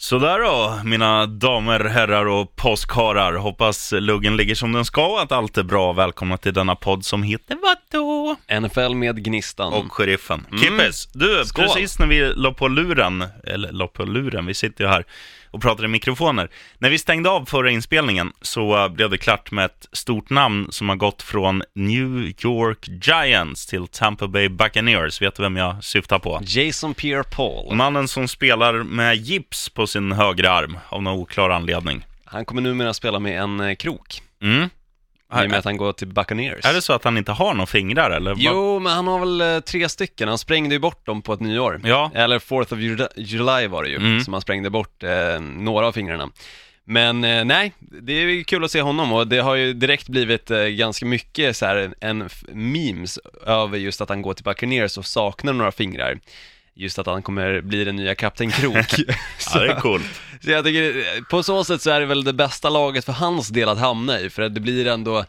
Sådär då, mina damer, herrar och påskharar. Hoppas luggen ligger som den ska och att allt är bra. Välkomna till denna podd som heter vadå? NFL med Gnistan. Och sheriffen. Mm. Kippis, du, Skål. precis när vi la på luren, eller la på luren, vi sitter ju här och pratar i mikrofoner. När vi stängde av förra inspelningen så uh, blev det klart med ett stort namn som har gått från New York Giants till Tampa Bay Buccaneers. Vet du vem jag syftar på? Jason Pierre-Paul. Mannen som spelar med gips på sin högra arm av någon oklar anledning. Han kommer numera spela med en eh, krok. Mm. I och med att han går till Buccaneers. Är det så att han inte har några fingrar eller? Jo, men han har väl eh, tre stycken. Han sprängde ju bort dem på ett nyår. Ja. Eller 4th of Ju- July var det ju, Mm. som han sprängde bort eh, några av fingrarna. Men eh, nej, det är kul att se honom och det har ju direkt blivit eh, ganska mycket så här en memes över just att han går till Buccaneers och saknar några fingrar. Just att han kommer bli den nya Kapten Krok. Ja, det är coolt. Så jag tycker, på så sätt så är det väl det bästa laget för hans del att hamna i, för att det blir ändå,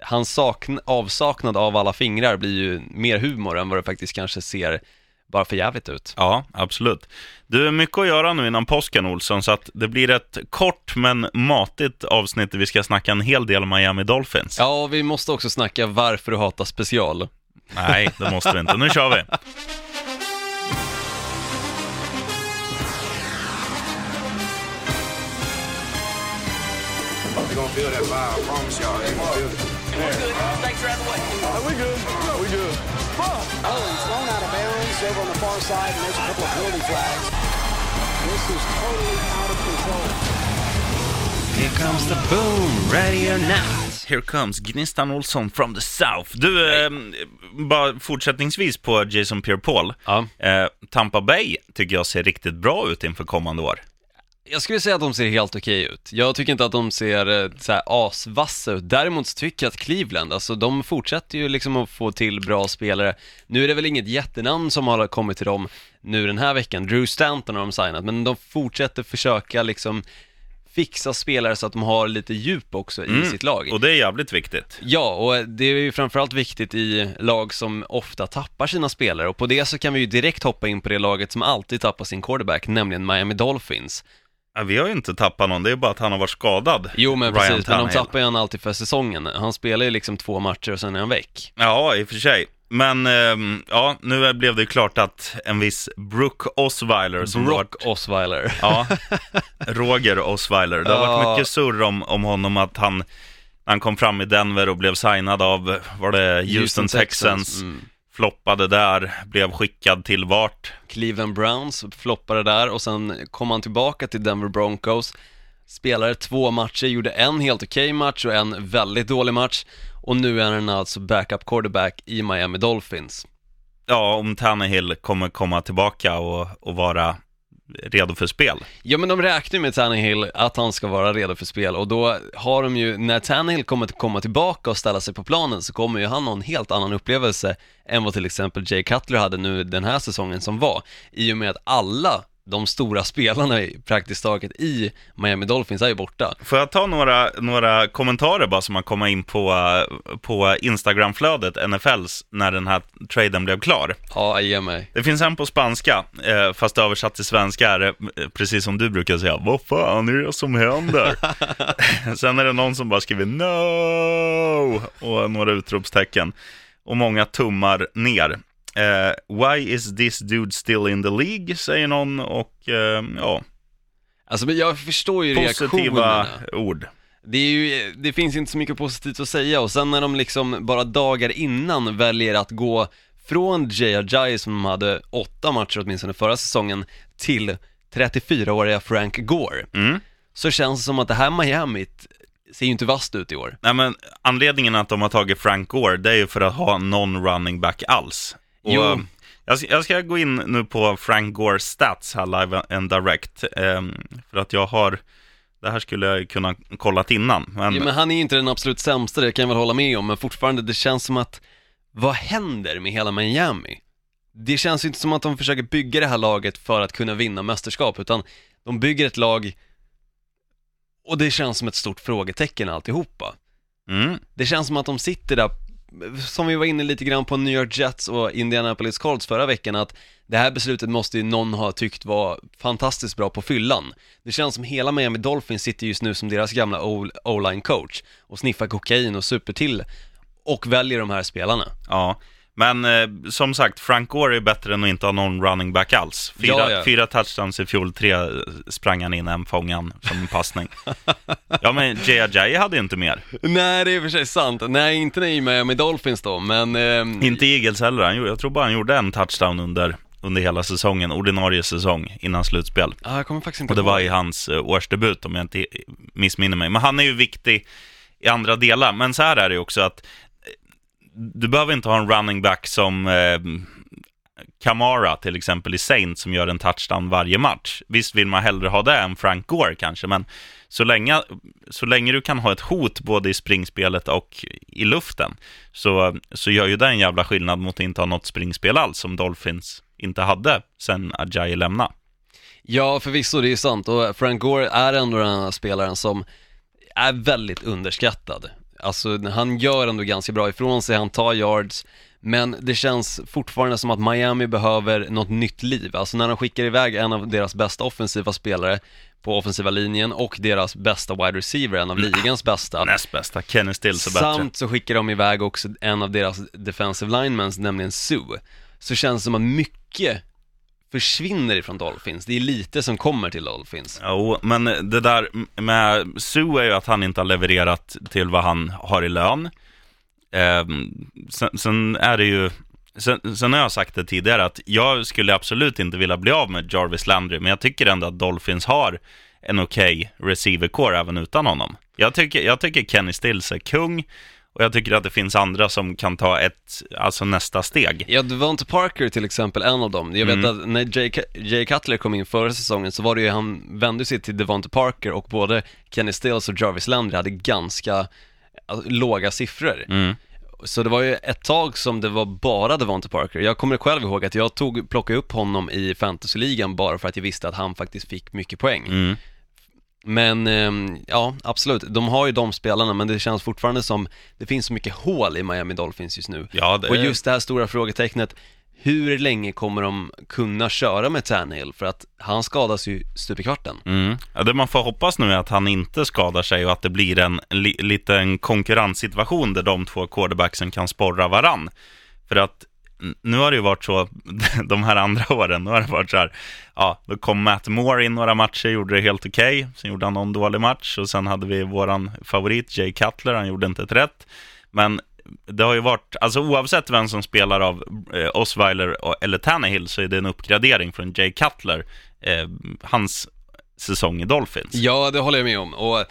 hans sakn, avsaknad av alla fingrar blir ju mer humor än vad det faktiskt kanske ser bara för jävligt ut. Ja, absolut. Du är mycket att göra nu innan påsken, Olsson, så att det blir ett kort men matigt avsnitt där vi ska snacka en hel del Miami Dolphins. Ja, och vi måste också snacka varför du hatar special. Nej, det måste vi inte. Nu kör vi. They're gonna feel that vibe. I promise y'all. They're gonna feel it. we good. We good. Oh, he's thrown out of bounds over on the far side, and there's a couple of penalty flags. This is totally out of control. Here comes the boom, ready or not. Here comes Gnistan Olsson from the South. Du, eh, bara fortsättningsvis på Jason Pierre-Paul. Ja. Eh, Tampa Bay tycker jag ser riktigt bra ut inför kommande år. Jag skulle säga att de ser helt okej ut. Jag tycker inte att de ser eh, så här asvassa ut. Däremot så tycker jag att Cleveland, alltså de fortsätter ju liksom att få till bra spelare. Nu är det väl inget jättenamn som har kommit till dem nu den här veckan. Drew Stanton har de signat, men de fortsätter försöka liksom fixa spelare så att de har lite djup också i sitt lag. Och det är jävligt viktigt. Ja, och det är ju framförallt viktigt i lag som ofta tappar sina spelare och på det så kan vi ju direkt hoppa in på det laget som alltid tappar sin quarterback, nämligen Miami Dolphins. Ja, vi har ju inte tappat någon, det är bara att han har varit skadad. Jo men Ryan precis, men de Tannehill. tappar ju han alltid för säsongen. Han spelar ju liksom två matcher och sen är han väck. Ja, i och för sig. Men ehm, ja, nu blev det ju klart att en viss Brooke Osweiler som har varit, Brock Osweiler. ja, Roger Osweiler. Det har varit Ja. mycket surr om, om honom att han, han kom fram i Denver och blev signad av, var det Houston, Texans, Mm. Floppade där, blev skickad till vart? Cleveland Browns floppade där och sen kom han tillbaka till Denver Broncos. Spelade två matcher, gjorde en helt okej match och en väldigt dålig match. Och nu är han alltså backup quarterback i Miami Dolphins. Ja, om Tannehill kommer komma tillbaka och, och vara redo för spel. Ja men de räknar ju med Tannehill att han ska vara redo för spel och då har de ju, när Tannehill kommer att komma tillbaka och ställa sig på planen så kommer ju han ha en helt annan upplevelse än vad till exempel Jay Cutler hade nu den här säsongen som var. I och med att alla de stora spelarna i praktiskt taget i Miami Dolphins är ju borta. Får jag ta några, några kommentarer bara som har kommit in på, på Instagramflödet, NFLs, när den här traden blev klar. Ja, ge mig. Det finns en på spanska, eh, fast översatt till svenska är det eh, precis som du brukar säga. Vad fan är det som händer? Sen är det någon som bara skriver no och några utropstecken. Och många tummar ner. Eh, Why is this dude still in the League? Säger någon och eh, ja, Alltså men jag förstår ju positiva reaktionerna. ord. Det, ju, det finns inte så mycket positivt att säga och sen när de liksom bara dagar innan väljer att gå från Jay som de hade åtta matcher åtminstone förra säsongen till 34-åriga Frank Gore Mm. så känns det som att det här Miami ser ju inte vasst ut i år. Nej, men anledningen att de har tagit Frank Gore, det är ju för att ha någon running back alls. Och, Jo. eh, Jag ska, gå in nu på Frank Gores stats här live and direct. ehm, för att jag har, det här skulle jag kunna kollat innan. Men, Ja, men han är ju inte den absolut sämsta, det kan jag väl hålla med om, men fortfarande det känns som att, vad händer med hela Miami? Det känns ju inte som att de försöker bygga det här laget för att kunna vinna mästerskap, utan de bygger ett lag och det känns som ett stort frågetecken alltihopa. mm, Det känns som att de sitter där som vi var inne lite grann på New York Jets och Indianapolis Colts förra veckan, att det här beslutet måste ju någon ha tyckt var fantastiskt bra på fyllan. Det känns som hela Miami Dolphins sitter just nu som deras gamla o-line-coach och sniffar kokain och super till och väljer de här spelarna. Ja, men eh, som sagt, Frank Gore är bättre än att inte ha någon running back alls. Fyra, Ja, ja. fyra touchdowns i fjol, tre eh, sprang han in, en fångan som en passning. ja, men Jay hade ju inte mer. Nej, det är i och för sig sant. Nej, inte i Miami Dolphins då, men... ehm, Inte Eagles heller. Han, jag tror bara han gjorde en touchdown under, under hela säsongen, ordinarie säsong, innan slutspel. Ja, jag kommer faktiskt inte Och det var i hans eh, årsdebut, om jag inte missminner mig. Men han är ju viktig i andra delar. Men så här är det ju också att eh, du behöver inte ha en running back som eh, Kamara till exempel i Saint som gör en touchdown varje match. Visst vill man hellre ha det än Frank Gore kanske, men så länge, så länge du kan ha ett hot både i springspelet och i luften så, så gör ju det en jävla skillnad mot att inte ha något springspel alls som Dolphins inte hade sen Ajayi lämnade. Ja, förvisso, det är sant. Och Frank Gore är ändå den här spelaren som är väldigt underskattad. Alltså, han gör ändå ganska bra ifrån sig, han tar yards, men det känns fortfarande som att Miami behöver något nytt liv. Alltså när de skickar iväg en av deras bästa offensiva spelare på offensiva linjen och deras bästa wide receiver, en av ligans bästa. Näst bästa, Kenny Stills är bättre. Samt så skickar de iväg också en av deras defensive linemans, nämligen Sue. Så känns det som att mycket försvinner ifrån Dolphins. Det är lite som kommer till Dolphins. Jo, men det där med Sue är ju att han inte har levererat till vad han har i lön. Eh, sen, sen är det ju, sen, sen har jag sagt det tidigare att jag skulle absolut inte vilja bli av med Jarvis Landry, men jag tycker ändå att Dolphins har en okej receiver core även utan honom. Jag tycker, jag tycker Kenny Stills är kung och jag tycker att det finns andra som kan ta ett, alltså nästa steg. Ja, Devonte Parker till exempel, en av dem. Jag vet Mm. att när Jay, Jay Cutler kom in förra säsongen så var det ju, han vände sig till Devonte Parker och både Kenny Stills och Jarvis Landry hade ganska alltså, låga siffror. Mm. Så det var ju ett tag som det var bara Devonte Parker. Jag kommer själv ihåg att jag tog, plockade upp honom i fantasyligan bara för att jag visste att han faktiskt fick mycket poäng. Mm. Men ehm, ja, absolut. De har ju de spelarna, men det känns fortfarande som det finns så mycket hål i Miami Dolphins just nu. Ja, det Och just det här stora frågetecknet, hur länge kommer de kunna köra med Tannehill? För att han skadas ju stup i kvarten. Mm. Ja, det man får hoppas nu är att han inte skadar sig och att det blir en li, liten konkurrenssituation där de två quarterbacksen kan sporra varann. För att nu har det ju varit så de här andra åren, nu har det varit så här, ja, då kom Matt Moore in några matcher, gjorde det helt okej, sen gjorde han någon dålig match och sen hade vi våran favorit Jay Cutler, han gjorde inte ett rätt. Men det har ju varit, alltså oavsett vem som spelar av eh, Osweiler eller Tannehill så är det en uppgradering från Jay Cutler, eh, hans säsong i Dolphins. Ja, det håller jag med om. Och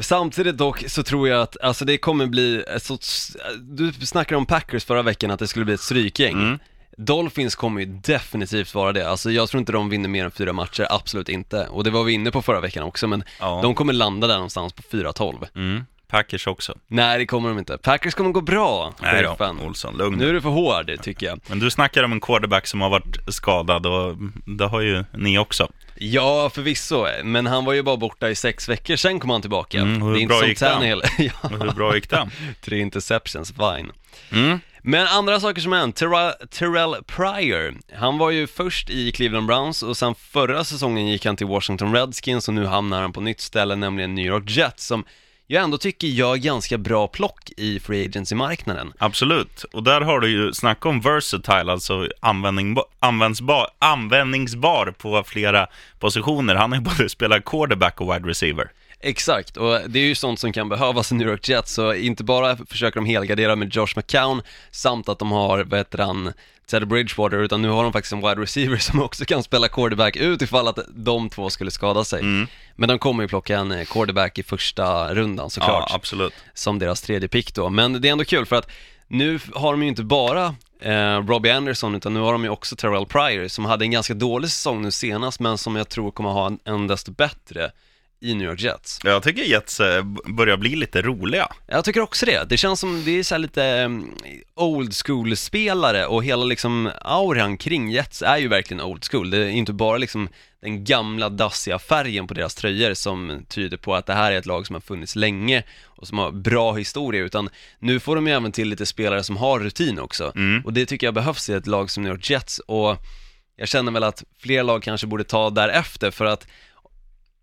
samtidigt dock så tror jag att, alltså det kommer bli ett sorts, du snackade om Packers förra veckan att det skulle bli ett strykgäng. Mm. Dolphins kommer ju definitivt vara det, alltså jag tror inte de vinner mer än fyra matcher, absolut inte. Och det var vi inne på förra veckan också, men Ja. de kommer landa där någonstans på 4-12. Mm. Packers också. Nej, det kommer de inte. Packers kommer gå bra, Nej då. Olsson, lugn. Nu är du för hård, tycker jag. Men du snackar om en quarterback som har varit skadad och det har ju ni också. Ja, förvisso, men han var ju bara borta i sex veckor, sen kom han tillbaka. Mm, hur det är inte bra som gick? Tannehill. ja. Hur bra gick det? Tre interceptions, fine. Mm. Men andra saker som hänt, Terrell, Terrell Pryor, han var ju först i Cleveland Browns och sen förra säsongen gick han till Washington Redskins och nu hamnar han på nytt ställe, nämligen New York Jets, som jag ändå tycker gör ganska bra plock i Free Agency-marknaden. Absolut, och där har du ju snacka om versatile, alltså användningsbar, användningsbar, användningsbar på flera positioner. Han ju både spelat quarterback och wide receiver. Exakt, och det är ju sånt som kan behövas i New York Jets, så inte bara försöker de helgardera med Josh McCown, samt att de har, vad heter han, Teddy Bridgewater, utan nu har de faktiskt en wide receiver som också kan spela quarterback utifall att de två skulle skada sig. Men de kommer ju plocka en eh, quarterback i första rundan såklart, Ja, absolut. som deras tredje pick då. Men det är ändå kul för att nu har de ju inte bara eh, Robbie Anderson, utan nu har de ju också Terrell Pryor, som hade en ganska dålig säsong nu senast, men som jag tror kommer ha en, en desto bättre i New York Jets. Jag tycker Jets eh, börjar bli lite roliga. Jag tycker också det. Det känns som, det är så här lite um, old school-spelare och hela liksom auran kring Jets är ju verkligen old school. Det är inte bara liksom den gamla dassiga färgen på deras tröjor som tyder på att det här är ett lag som har funnits länge och som har bra historia, utan nu får de ju även till lite spelare som har rutin också. Och det tycker jag behövs i ett lag som New York Jets och jag känner väl att fler lag kanske borde ta därefter för att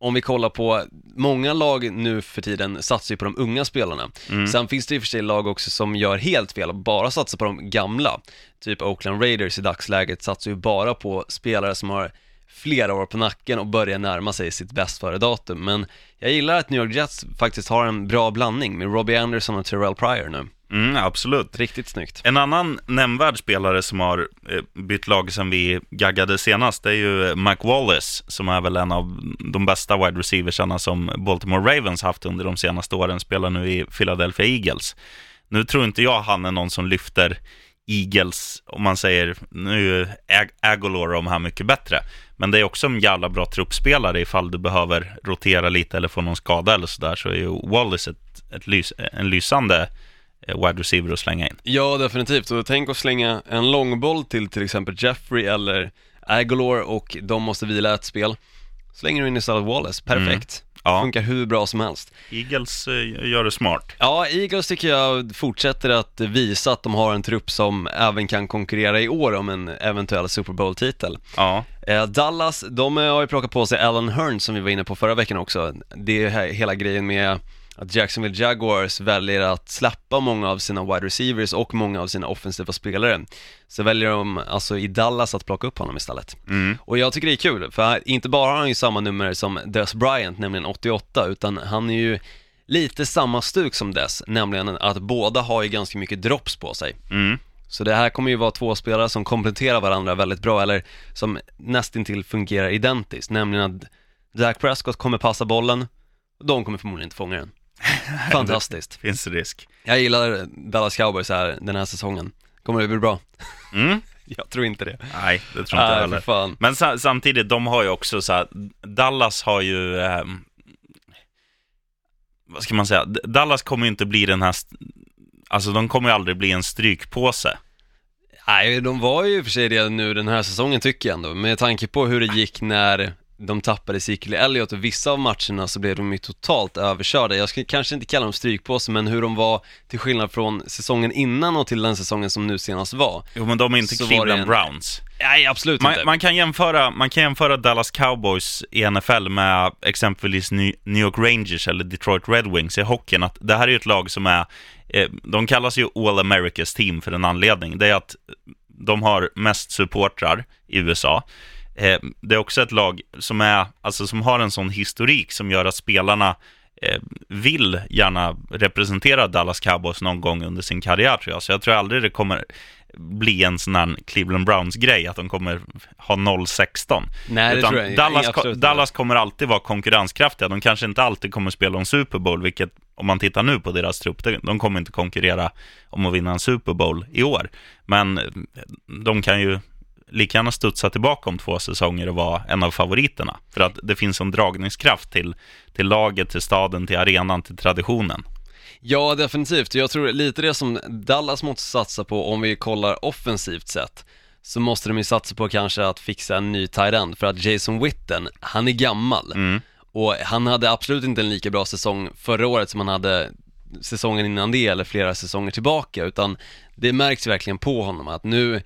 om vi kollar på, många lag nu för tiden satsar ju på de unga spelarna. Sen finns det i och för sig lag också som gör helt fel och bara satsar på de gamla. Typ Oakland Raiders i dagsläget satsar ju bara på spelare som har flera år på nacken och börjar närma sig sitt bäst före datum. Men jag gillar att New York Jets faktiskt har en bra blandning med Robbie Anderson och Terrell Pryor nu. Mm, absolut. Riktigt snyggt. En annan nämnvärd spelare som har eh, bytt lag sen vi gaggade senast, det är ju eh, Mike Wallace, som är väl en av de bästa wide receiversarna som Baltimore Ravens haft under de senaste åren, spelar nu i Philadelphia Eagles. Nu tror inte jag han är någon som lyfter Eagles, om man säger, nu är Ag- Agolor de här mycket bättre. Men det är också en jävla bra truppspelare ifall du behöver rotera lite eller få någon skada eller sådär, så är ju Wallace ett, ett lys, en lysande wide receiver att slänga in. Ja, definitivt. Och tänk att slänga en långboll till till exempel Jeffrey eller Agolor och de måste vila ett spel. Slänger du in istället Wallace, perfekt. Ja. Funkar hur bra som helst. Eagles eh, gör det smart. Ja, Eagles tycker jag fortsätter att visa att de har en trupp som även kan konkurrera i år om en eventuell Super Bowl-titel. Ja, Eh, Dallas, de eh, har ju plockat på sig Alan Hearn som vi var inne på förra veckan också. Det är he- hela grejen med att Jacksonville Jaguars väljer att släppa många av sina wide receivers och många av sina offensiva spelare. Så väljer de alltså i Dallas att plocka upp honom istället. Och jag tycker det är kul, för inte bara har han ju samma nummer som Des Bryant, nämligen 88, utan han är ju lite samma stuk som Des, nämligen att båda har ju ganska mycket drops på sig. mm. Så det här kommer ju vara två spelare som kompletterar varandra väldigt bra, eller som nästintill fungerar identiskt, nämligen att Dak Prescott kommer passa bollen, och de kommer förmodligen inte fånga den. Fantastiskt. finns risk. Jag gillar Dallas Cowboys här den här säsongen. Kommer det bli bra? Mm. Jag tror inte det. Nej, det tror inte jag Nej, heller. fan. Men sa- samtidigt, de har ju också så här, Dallas har ju, ehm, vad ska man säga, Dallas kommer ju inte bli den här, alltså de kommer ju aldrig bli en strykpåse. Nej, de var ju i och för sig det nu den här säsongen tycker jag ändå, med tanke på hur det gick när de tappade Ezekiel Elliott och vissa av matcherna så blev de ju totalt överkörda. Jag skulle kanske inte kalla dem strykpåse, men hur de var till skillnad från säsongen innan och till den säsongen som nu senast var. Jo, men de är inte Cleveland en- Browns. Nej, absolut inte. Man, man, kan jämföra, man kan jämföra Dallas Cowboys i NFL med exempelvis New York Rangers eller Detroit Red Wings i hockeyn. Att det här är ju ett lag som är, eh, de kallas ju All Americas Team för en anledning. Det är att de har mest supportrar i USA. Eh, det är också ett lag som, är, alltså, som har en sån historik som gör att spelarna eh, vill gärna representera Dallas Cowboys någon gång under sin karriär tror jag. Så jag tror aldrig det kommer bli en sån här Cleveland Browns-grej, att de kommer ha 0-16. Nej, det Utan tror jag Dallas, inte. Dallas kommer alltid vara konkurrenskraftiga. De kanske inte alltid kommer spela om Super Bowl, vilket om man tittar nu på deras trupp, de- de kommer inte konkurrera om att vinna en Super Bowl i år. Men de kan ju lika gärna studsa tillbaka om två säsonger och vara en av favoriterna. För att det finns en dragningskraft till, till laget, till staden, till arenan, till traditionen. Ja, definitivt. Jag tror lite det som Dallas måste satsa på om vi kollar offensivt sett så måste de ju satsa på kanske att fixa en ny tight end för att Jason Witten, han är gammal och han hade absolut inte en lika bra säsong förra året som han hade säsongen innan det eller flera säsonger tillbaka utan det märks verkligen på honom att nu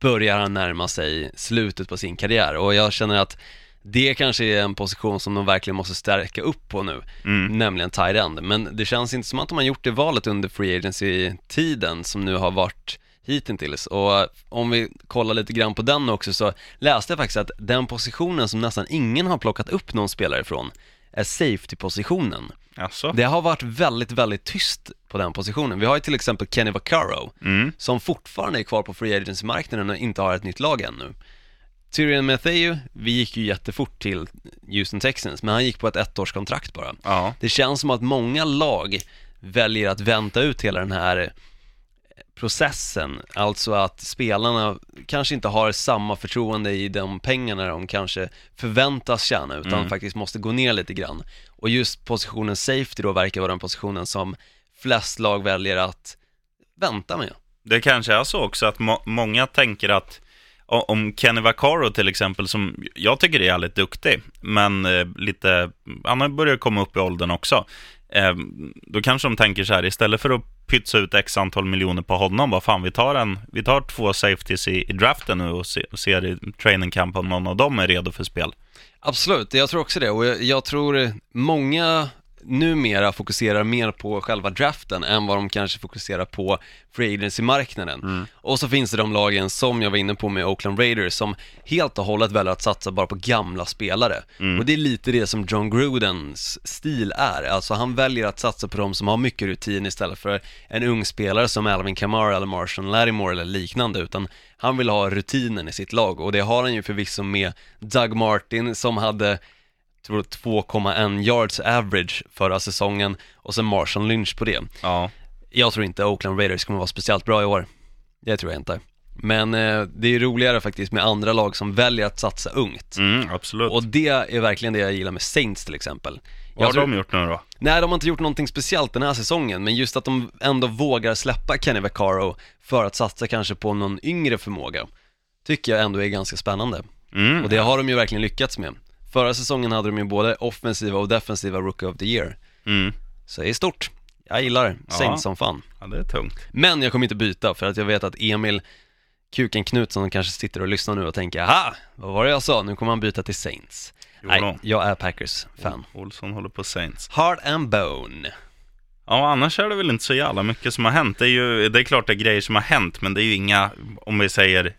börjar han närma sig slutet på sin karriär och jag känner att det kanske är en position som de verkligen måste stärka upp på nu, nämligen tight end. Men det känns inte som att de har gjort det valet under free agency-tiden som nu har varit hittills. Och om vi kollar lite grann på den också så läste jag faktiskt att den positionen som nästan ingen har plockat upp någon spelare ifrån är safety-positionen. Alltså? Det har varit väldigt, väldigt tyst på den positionen. Vi har ju till exempel Kenny Vaccaro, som fortfarande är kvar på free agency-marknaden och inte har ett nytt lag ännu. Tyrion Matthew, vi gick ju jättefort till Houston Texans, men han gick på ett ettårskontrakt bara. Ja. Det känns som att många lag väljer att vänta ut hela den här processen, alltså att spelarna kanske inte har samma förtroende i de pengarna de kanske förväntas tjäna, utan Mm. faktiskt måste gå ner lite grann. Och just positionen safety då verkar vara den positionen som flest lag väljer att vänta med. Det kanske är så också att må många tänker att om Kenny Vaccaro till exempel, som jag tycker är jävligt duktig, men eh, lite, han har börjat komma upp i åldern också. Eh, då kanske de tänker så här, istället för att pytsa ut x antal miljoner på honom, vad fan, vi tar, en, vi tar två safeties i, i draften nu och se, ser i training camp om någon av dem är redo för spel. Absolut, jag tror också det och jag, jag tror många numera fokuserar mer på själva draften än vad de kanske fokuserar på free agency-marknaden. Och så finns det de lagen som jag var inne på med Oakland Raiders som helt och hållet väljer att satsa bara på gamla spelare. Och det är lite det som John Grudens stil är, alltså han väljer att satsa på de som har mycket rutin istället för en ung spelare som Alvin Kamara eller Marshall Lattimore eller liknande, utan han vill ha rutinen i sitt lag och det har han ju förvisso med Doug Martin som hade tror 2,1 yards average förra säsongen och sen Marshall Lynch på det. Ja, Jag tror inte Oakland Raiders kommer vara speciellt bra i år. Det tror jag inte. Men eh, det är roligare faktiskt med andra lag som väljer att satsa ungt. mm, absolut. Och det är verkligen det jag gillar med Saints till exempel. vad har de gjort nu då? Nej, de har inte gjort någonting speciellt den här säsongen, men just att de ändå vågar släppa Kenny Vaccaro för att satsa kanske på någon yngre förmåga, tycker jag ändå är ganska spännande. Mm. Och det har de ju verkligen lyckats med. Förra säsongen hade de ju både offensiva och defensiva Rookie of the Year. Mm. Så det är stort. Jag gillar Ja. Saints som fan. Ja, det är tungt. Men jag kommer inte byta för att jag vet att Emil Kuken Knutsson kanske sitter och lyssnar nu och tänker Aha, vad var det jag sa? Nu kommer han byta till Saints. Jo Nej, jag är Packers-fan. Olsson håller på Saints. Heart and Bone. Ja, annars är det väl inte så jävla mycket som har hänt. Det är ju, det är klart det är grejer som har hänt, men det är ju inga, om vi säger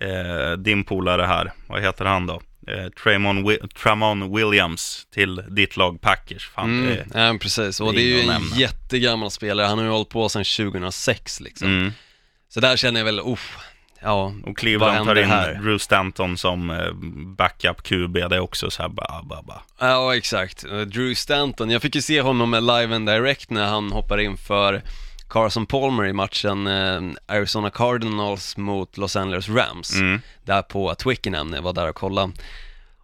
eh, din polare här, vad heter han då? Eh, Tramon, Wi- Tramon Williams till ditt lag Packers. Fan, Mm, det, ja, precis. Och det det är ju en nämna. jättegammal spelare. Han har ju hållit på sedan 2006 liksom. mm. Så där känner jag väl, uff, ja, Och Cleveland tar in här? Drew Stanton som eh, backup QB, det är också så här ba, ba, ba. Ja, exakt. Eh, Drew Stanton, jag fick ju se honom live and direct när han hoppar in för Carson Palmer i matchen eh, Arizona Cardinals mot Los Angeles Rams. Mm. Där på Twickenham när jag var där och kollade.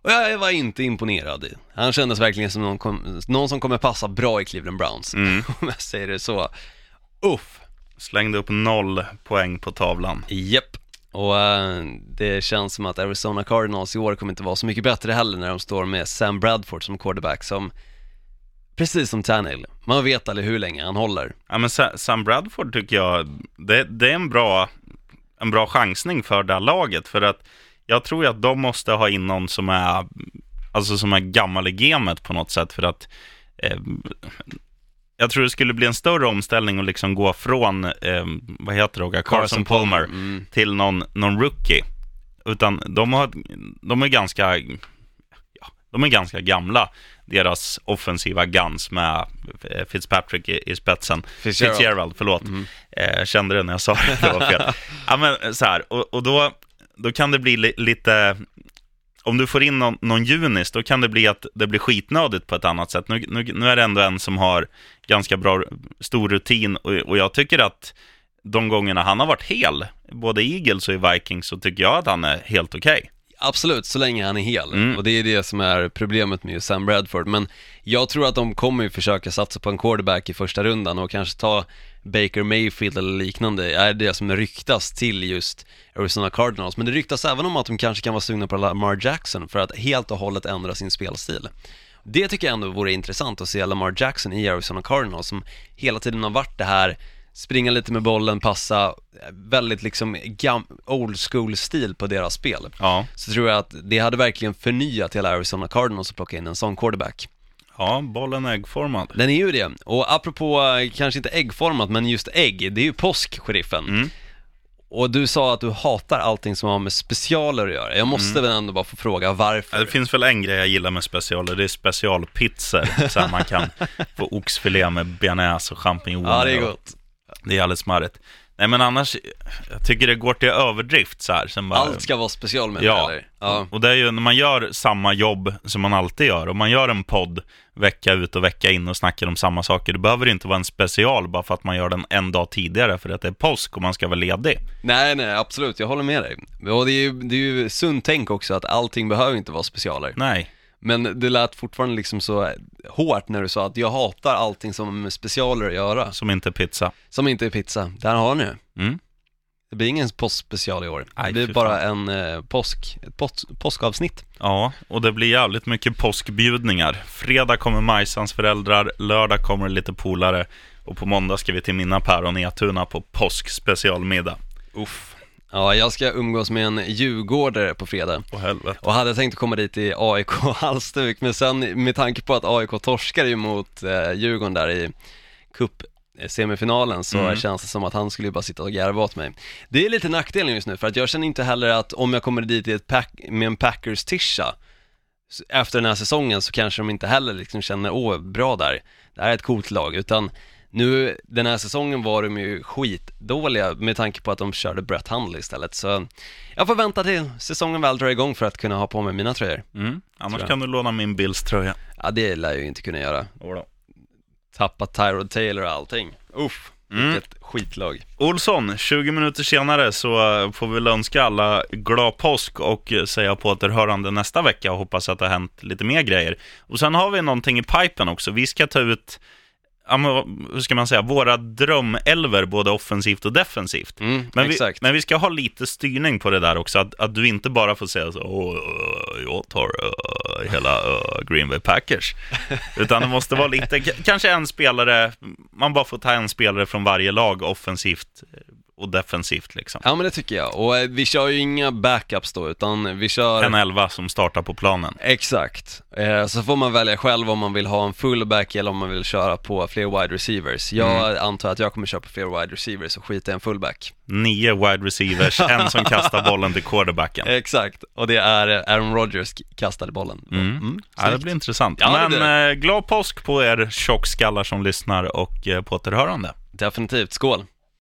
Och jag var inte imponerad. Han kändes verkligen som någon, kom, någon som kommer passa bra i Cleveland Browns. Mm. Om jag säger det så. Uff. Slängde upp noll poäng på tavlan. Japp. Och eh, det känns som att Arizona Cardinals i år kommer inte vara så mycket bättre heller när de står med Sam Bradford som quarterback som, precis som Tannehill, man vet aldrig hur länge han håller. Ja, men Sa- Sam Bradford tycker jag, det, det är en bra, en bra chansning för det här laget. För att jag tror att de måste ha in någon som är, alltså som är gammal i gamet på något sätt. För att eh, jag tror det skulle bli en större omställning att liksom gå från, eh, vad heter det, Carson, Palmer, Mm. till någon, någon rookie. Utan de, har, de är ganska, ja, de är ganska gamla, deras offensiva guns med eh, Fitzpatrick i, i spetsen. Fitzgerald. Fitzgerald, förlåt. Eh, jag kände det när jag sa det, det var fel. ja, men så här, och, och då, då kan det bli li, lite, om du får in någon, någon junis, då kan det bli att det blir skitnödigt på ett annat sätt. Nu, nu, nu är det ändå en som har ganska bra, stor rutin och, och jag tycker att de gångerna han har varit hel, både i Eagles och i Vikings, så tycker jag att han är helt okej. Absolut, så länge han är hel. Mm. Och det är det som är problemet med Sam Bradford. Men jag tror att de kommer ju försöka satsa på en quarterback i första rundan och kanske ta Baker Mayfield eller liknande, är det som ryktas till just Arizona Cardinals. Men det ryktas även om att de kanske kan vara sugna på Lamar Jackson för att helt och hållet ändra sin spelstil. Det tycker jag ändå vore intressant att se Lamar Jackson i Arizona Cardinals som hela tiden har varit det här springa lite med bollen, passa, väldigt liksom gam- old school stil på deras spel Ja, så tror jag att det hade verkligen förnyat hela Arizona Cardinals att plocka in en sån quarterback. ja bollen är äggformad. Den är ju det, och apropå, eh, kanske inte äggformat, men just ägg, det är ju påsk, sheriffen. Mm. Och du sa att du hatar allting som har med specialer att göra. Jag måste väl ändå bara få fråga varför? Det finns väl en grej jag gillar med specialer, det är specialpizzor. så man kan få oxfilé med bearnaise och champinjoner. Ja, det är gott. Det är alldeles smarrigt. Nej men annars, jag tycker det går till överdrift så här. Sen bara, Allt ska vara special med Ja. det, eller? Ja. Och det är ju när man gör samma jobb som man alltid gör. Om man gör en podd vecka ut och vecka in och snackar om samma saker. Det behöver inte vara en special bara för att man gör den en dag tidigare för att det är påsk och man ska vara ledig. Nej, nej, absolut, jag håller med dig. Och det är ju, det är ju sunt tänk också att allting behöver inte vara specialer. Nej. Men det lät fortfarande liksom så hårt när du sa att jag hatar allting som med specialer att göra. Som inte pizza. Som inte är pizza. Där har ni det. Mm. Det blir ingen påskspecial i år. Nej, det blir bara en eh, påsk, ett pås, påskavsnitt. Ja, och det blir jävligt mycket påskbjudningar. Fredag kommer Majsans föräldrar, lördag kommer lite polare och på måndag ska vi till mina päron i Etuna på påskspecialmiddag. Uff. Ja, jag ska umgås med en djurgårdare på fredag. Åh helvete. Och hade tänkt komma dit i AIK Hallstavik, men sen med tanke på att AIK torskade ju mot eh, Djurgården där i cup semifinalen så Mm. känns det som att han skulle ju bara sitta och garva åt mig. Det är lite nackdelen just nu för att jag känner inte heller att om jag kommer dit i ett pack, med en Packers-tisha efter den här säsongen så kanske de inte heller liksom känner, åh, bra där, det här är ett coolt lag, utan nu, den här säsongen var de ju skitdåliga med tanke på att de körde Brett Hundley istället, så jag får vänta till säsongen väl drar igång för att kunna ha på mig mina tröjor. Mm. Annars kan du låna min Bills tröja. Ja, det lär jag ju inte kunna göra. Jodå. Tappa Tyrod Taylor och allting. Uff, Mm. vilket skitlag. Olsson, 20 minuter senare så får vi väl önska alla glad påsk och säga på återhörande nästa vecka och hoppas att det har hänt lite mer grejer. Och sen har vi någonting i pipen också. Vi ska ta ut, hur ska man säga, våra drömelver både offensivt och defensivt. Mm, Men vi, men vi ska ha lite styrning på det där också, att, att du inte bara får säga så, äh, jag tar äh, hela äh, Green Bay Packers. Utan det måste vara lite, kanske en spelare, man bara får ta en spelare från varje lag offensivt och defensivt liksom. Ja men det tycker jag, och eh, vi kör ju inga backups då, utan vi kör... En elva som startar på planen. Exakt, eh, så får man välja själv om man vill ha en fullback eller om man vill köra på fler wide receivers. Jag Mm. antar att jag kommer köra på fler wide receivers och skita i en fullback. Nio wide receivers, en som kastar bollen till quarterbacken. Exakt, och det är eh, Aaron Rodgers kastade bollen. Mm. Ja, det blir intressant. Ja, det Men eh, glad påsk på er tjockskallar som lyssnar och eh, på återhörande. Definitivt, skål!